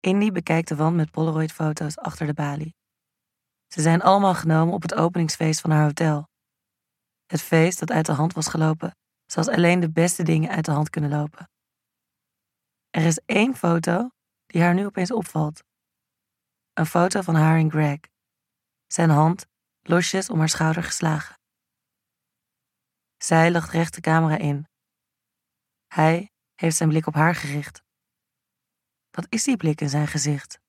Indy bekijkt de wand met Polaroid-foto's achter de balie. Ze zijn allemaal genomen op het openingsfeest van haar hotel. Het feest dat uit de hand was gelopen, zoals alleen de beste dingen uit de hand kunnen lopen. Er is één foto die haar nu opeens opvalt. Een foto van haar en Greg. Zijn hand losjes om haar schouder geslagen. Zij lacht recht de camera in. Hij heeft zijn blik op haar gericht. Wat is die blik in zijn gezicht?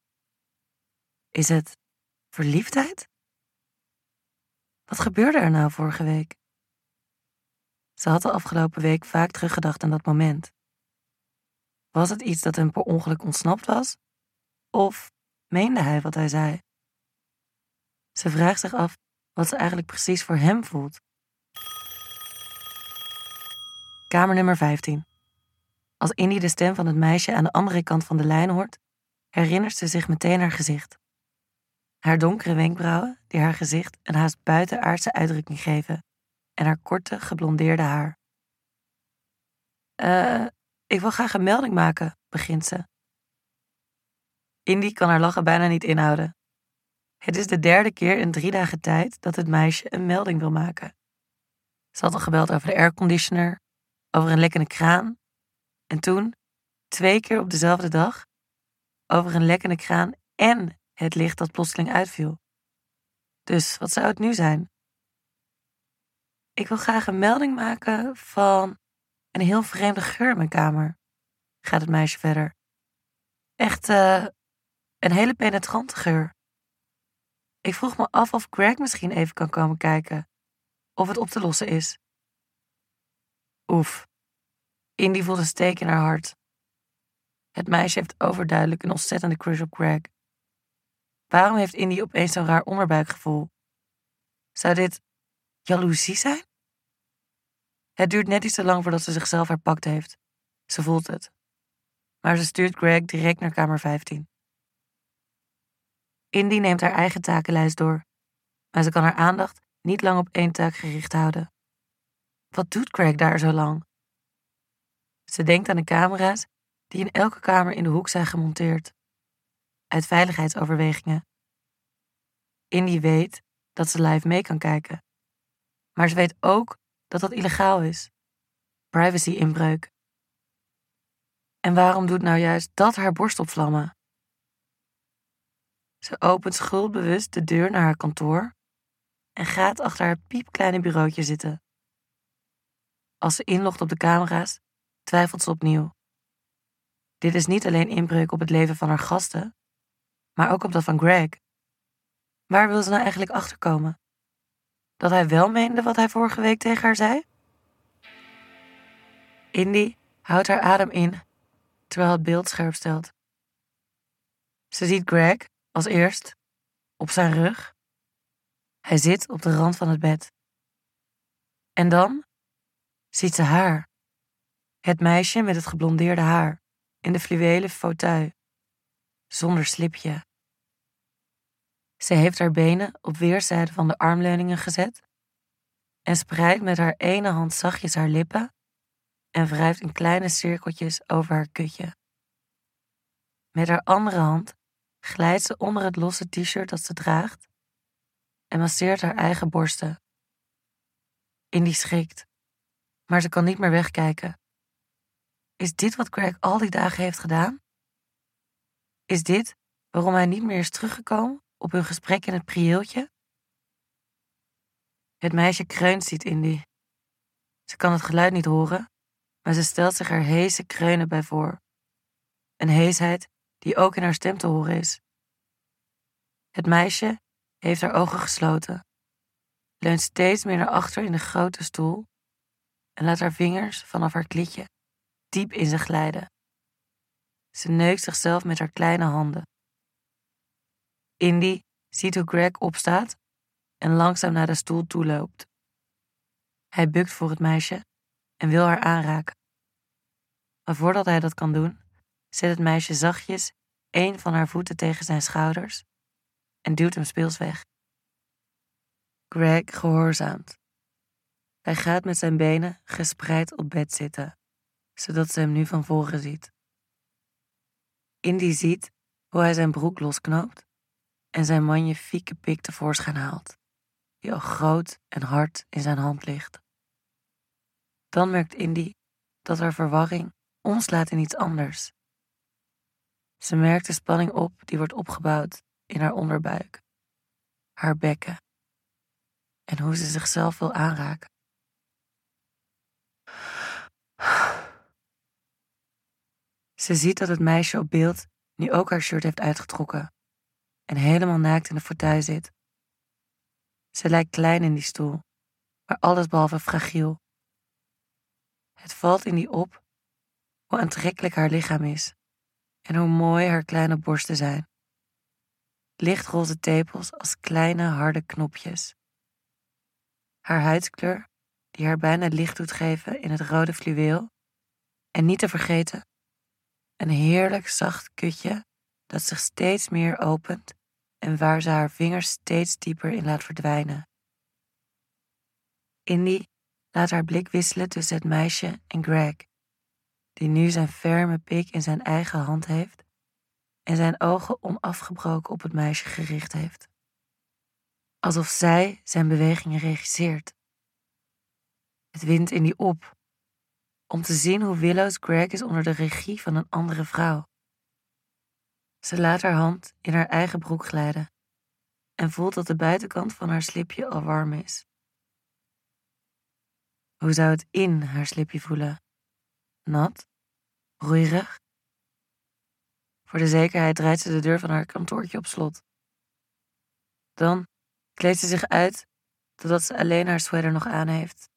Is het verliefdheid? Wat gebeurde er nou vorige week? Ze had de afgelopen week vaak teruggedacht aan dat moment. Was het iets dat hem per ongeluk ontsnapt was? Of meende hij wat hij zei? Ze vraagt zich af wat ze eigenlijk precies voor hem voelt. Kamer nummer 15. Als Indy de stem van het meisje aan de andere kant van de lijn hoort, herinnert ze zich meteen haar gezicht. Haar donkere wenkbrauwen, die haar gezicht een haast buitenaardse uitdrukking geven, en haar korte, geblondeerde haar. Eh, ik wil graag een melding maken, begint ze. Indy kan haar lachen bijna niet inhouden. Het is de derde keer in drie dagen tijd dat het meisje een melding wil maken. Ze had al gebeld over de airconditioner, over een lekkende kraan. En toen, twee keer op dezelfde dag, over een lekkende kraan en het licht dat plotseling uitviel. Dus wat zou het nu zijn? Ik wil graag een melding maken van een heel vreemde geur in mijn kamer, gaat het meisje verder. Echt uh, een hele penetrante geur. Ik vroeg me af of Greg misschien even kan komen kijken, of het op te lossen is. Oef, Indy voelt een steek in haar hart. Het meisje heeft overduidelijk een ontzettende crush op Greg. Waarom heeft Indy opeens zo'n raar onderbuikgevoel? Zou dit jaloezie zijn? Het duurt net iets te lang voordat ze zichzelf herpakt heeft. Ze voelt het. Maar ze stuurt Greg direct naar kamer 15. Indy neemt haar eigen takenlijst door, maar ze kan haar aandacht niet lang op één taak gericht houden. Wat doet Greg daar zo lang? Ze denkt aan de camera's die in elke kamer in de hoek zijn gemonteerd. Uit veiligheidsoverwegingen. Indy weet dat ze live mee kan kijken. Maar ze weet ook dat dat illegaal is. Privacy-inbreuk. En waarom doet nou juist dat haar borst opvlammen? Ze opent schuldbewust de deur naar haar kantoor en gaat achter haar piepkleine bureautje zitten. Als ze inlogt op de camera's, twijfelt ze opnieuw. Dit is niet alleen inbreuk op het leven van haar gasten, maar ook op dat van Greg. Waar wil ze nou eigenlijk achterkomen? Dat hij wel meende wat hij vorige week tegen haar zei? Indy houdt haar adem in terwijl het beeld scherp stelt. Ze ziet Greg als eerst op zijn rug. Hij zit op de rand van het bed. En dan ziet ze haar. Het meisje met het geblondeerde haar in de fluwelen fauteuil, zonder slipje. Ze heeft haar benen op weerszijden van de armleuningen gezet en spreidt met haar ene hand zachtjes haar lippen en wrijft in kleine cirkeltjes over haar kutje. Met haar andere hand glijdt ze onder het losse t-shirt dat ze draagt en masseert haar eigen borsten. Indy schrikt, maar ze kan niet meer wegkijken. Is dit wat Greg al die dagen heeft gedaan? Is dit waarom hij niet meer is teruggekomen op hun gesprek in het prieeltje? Het meisje kreunt ziet Indy. Ze kan het geluid niet horen, maar ze stelt zich er heese kreunen bij voor. Een heesheid die ook in haar stem te horen is. Het meisje heeft haar ogen gesloten, leunt steeds meer naar achter in de grote stoel en laat haar vingers vanaf haar klitje diep in zich glijden. Ze neukt zichzelf met haar kleine handen. Indy ziet hoe Greg opstaat en langzaam naar de stoel toeloopt. Hij bukt voor het meisje en wil haar aanraken. Maar voordat hij dat kan doen, zet het meisje zachtjes een van haar voeten tegen zijn schouders en duwt hem speels weg. Greg gehoorzaamt. Hij gaat met zijn benen gespreid op bed zitten, zodat ze hem nu van voren ziet. Indy ziet hoe hij zijn broek losknoopt en zijn magnifieke pik tevoorschijn haalt, die al groot en hard in zijn hand ligt. Dan merkt Indy dat haar verwarring omslaat in iets anders. Ze merkt de spanning op die wordt opgebouwd in haar onderbuik, haar bekken en hoe ze zichzelf wil aanraken. Ze ziet dat het meisje op beeld nu ook haar shirt heeft uitgetrokken en helemaal naakt in de fauteuil zit. Ze lijkt klein in die stoel, maar allesbehalve fragiel. Het valt in die op hoe aantrekkelijk haar lichaam is en hoe mooi haar kleine borsten zijn. Lichtroze tepels als kleine harde knopjes. Haar huidskleur, die haar bijna licht doet geven in het rode fluweel. En niet te vergeten, een heerlijk zacht kutje dat zich steeds meer opent en waar ze haar vingers steeds dieper in laat verdwijnen. Indy laat haar blik wisselen tussen het meisje en Greg, die nu zijn ferme pik in zijn eigen hand heeft en zijn ogen onafgebroken op het meisje gericht heeft. Alsof zij zijn bewegingen regisseert. Het wint in die op, om te zien hoe willoos Greg is onder de regie van een andere vrouw. Ze laat haar hand in haar eigen broek glijden en voelt dat de buitenkant van haar slipje al warm is. Hoe zou het in haar slipje voelen? Nat? Broeierig? Voor de zekerheid draait ze de deur van haar kantoortje op slot. Dan kleedt ze zich uit totdat ze alleen haar sweater nog aan heeft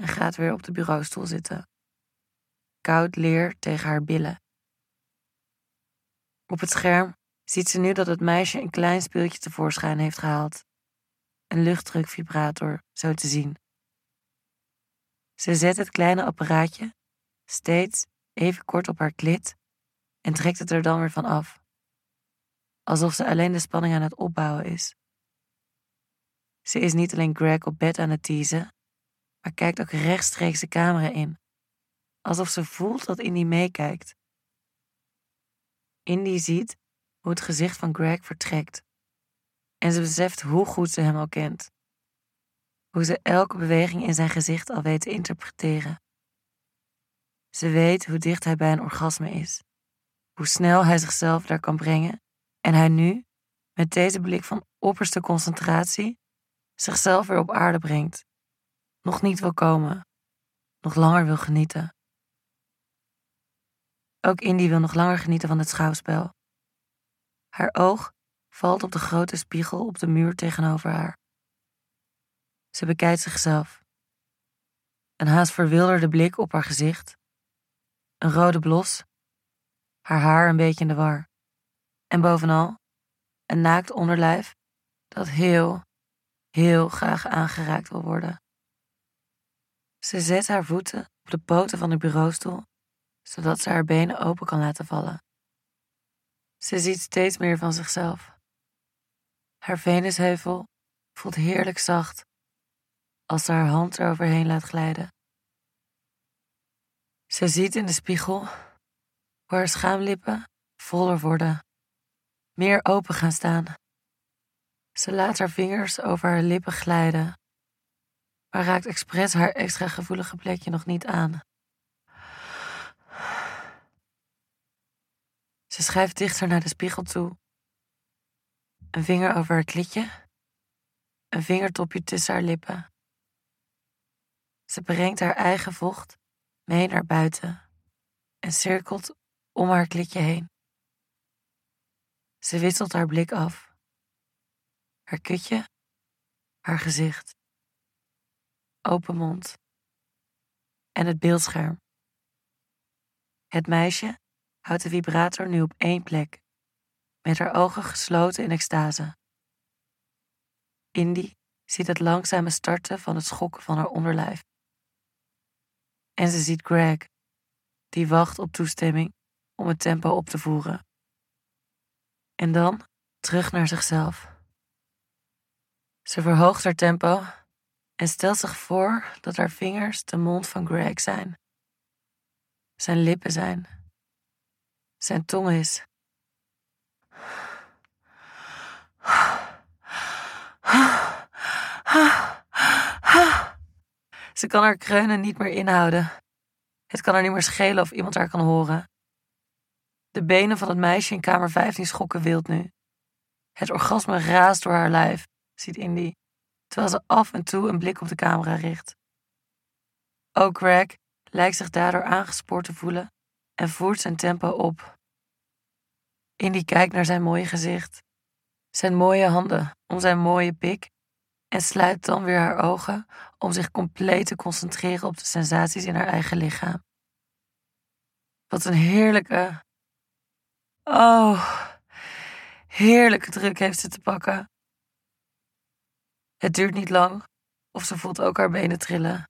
en gaat weer op de bureaustoel zitten. Koud leer tegen haar billen. Op het scherm ziet ze nu dat het meisje een klein speeltje tevoorschijn heeft gehaald. Een luchtdrukvibrator, zo te zien. Ze zet het kleine apparaatje steeds even kort op haar klit en trekt het er dan weer van af. Alsof ze alleen de spanning aan het opbouwen is. Ze is niet alleen Greg op bed aan het teasen, maar kijkt ook rechtstreeks de camera in. Alsof ze voelt dat Indy meekijkt. Indy ziet hoe het gezicht van Greg vertrekt. En ze beseft hoe goed ze hem al kent. Hoe ze elke beweging in zijn gezicht al weet te interpreteren. Ze weet hoe dicht hij bij een orgasme is. Hoe snel hij zichzelf daar kan brengen. En hij nu, met deze blik van opperste concentratie, zichzelf weer op aarde brengt. Nog niet wil komen. Nog langer wil genieten. Ook Indy wil nog langer genieten van het schouwspel. Haar oog valt op de grote spiegel op de muur tegenover haar. Ze bekijkt zichzelf. Een haast verwilderde blik op haar gezicht. Een rode blos. Haar haar een beetje in de war. En bovenal een naakt onderlijf dat heel, heel graag aangeraakt wil worden. Ze zet haar voeten op de poten van de bureaustoel, zodat ze haar benen open kan laten vallen. Ze ziet steeds meer van zichzelf. Haar venusheuvel voelt heerlijk zacht als ze haar hand eroverheen laat glijden. Ze ziet in de spiegel hoe haar schaamlippen voller worden, meer open gaan staan. Ze laat haar vingers over haar lippen glijden, maar raakt expres haar extra gevoelige plekje nog niet aan. Ze schuift dichter naar de spiegel toe. Een vinger over haar klitje, een vingertopje tussen haar lippen. Ze brengt haar eigen vocht mee naar buiten en cirkelt om haar klitje heen. Ze wisselt haar blik af. Haar kutje, haar gezicht, open mond en het beeldscherm. Het meisje houdt de vibrator nu op één plek, met haar ogen gesloten in extase. Indy ziet het langzame starten van het schokken van haar onderlijf. En ze ziet Greg, die wacht op toestemming om het tempo op te voeren. En dan terug naar zichzelf. Ze verhoogt haar tempo en stelt zich voor dat haar vingers de mond van Greg zijn. Zijn lippen zijn. Zijn tong is. Ze kan haar kreunen niet meer inhouden. Het kan haar niet meer schelen of iemand haar kan horen. De benen van het meisje in kamer 15 schokken wild nu. Het orgasme raast door haar lijf, ziet Indy terwijl ze af en toe een blik op de camera richt. Ook Greg lijkt zich daardoor aangespoord te voelen en voert zijn tempo op. Indy kijkt naar zijn mooie gezicht, zijn mooie handen om zijn mooie pik en sluit dan weer haar ogen om zich compleet te concentreren op de sensaties in haar eigen lichaam. Wat een heerlijke. Oh, heerlijke druk heeft ze te pakken. Het duurt niet lang of ze voelt ook haar benen trillen.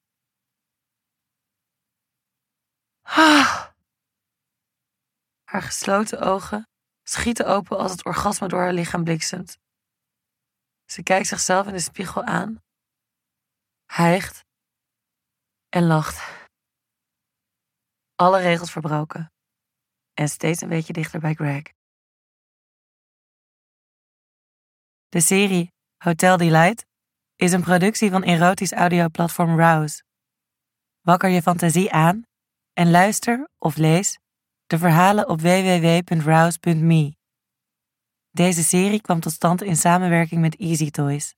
Ah. Haar gesloten ogen schieten open als het orgasme door haar lichaam bliksemt. Ze kijkt zichzelf in de spiegel aan, hijgt en lacht. Alle regels verbroken en steeds een beetje dichter bij Greg. De serie Hotel Delight is een productie van erotisch audioplatform Rouse. Wakker je fantasie aan en luister of lees de verhalen op www.rouse.me. Deze serie kwam tot stand in samenwerking met Easy Toys.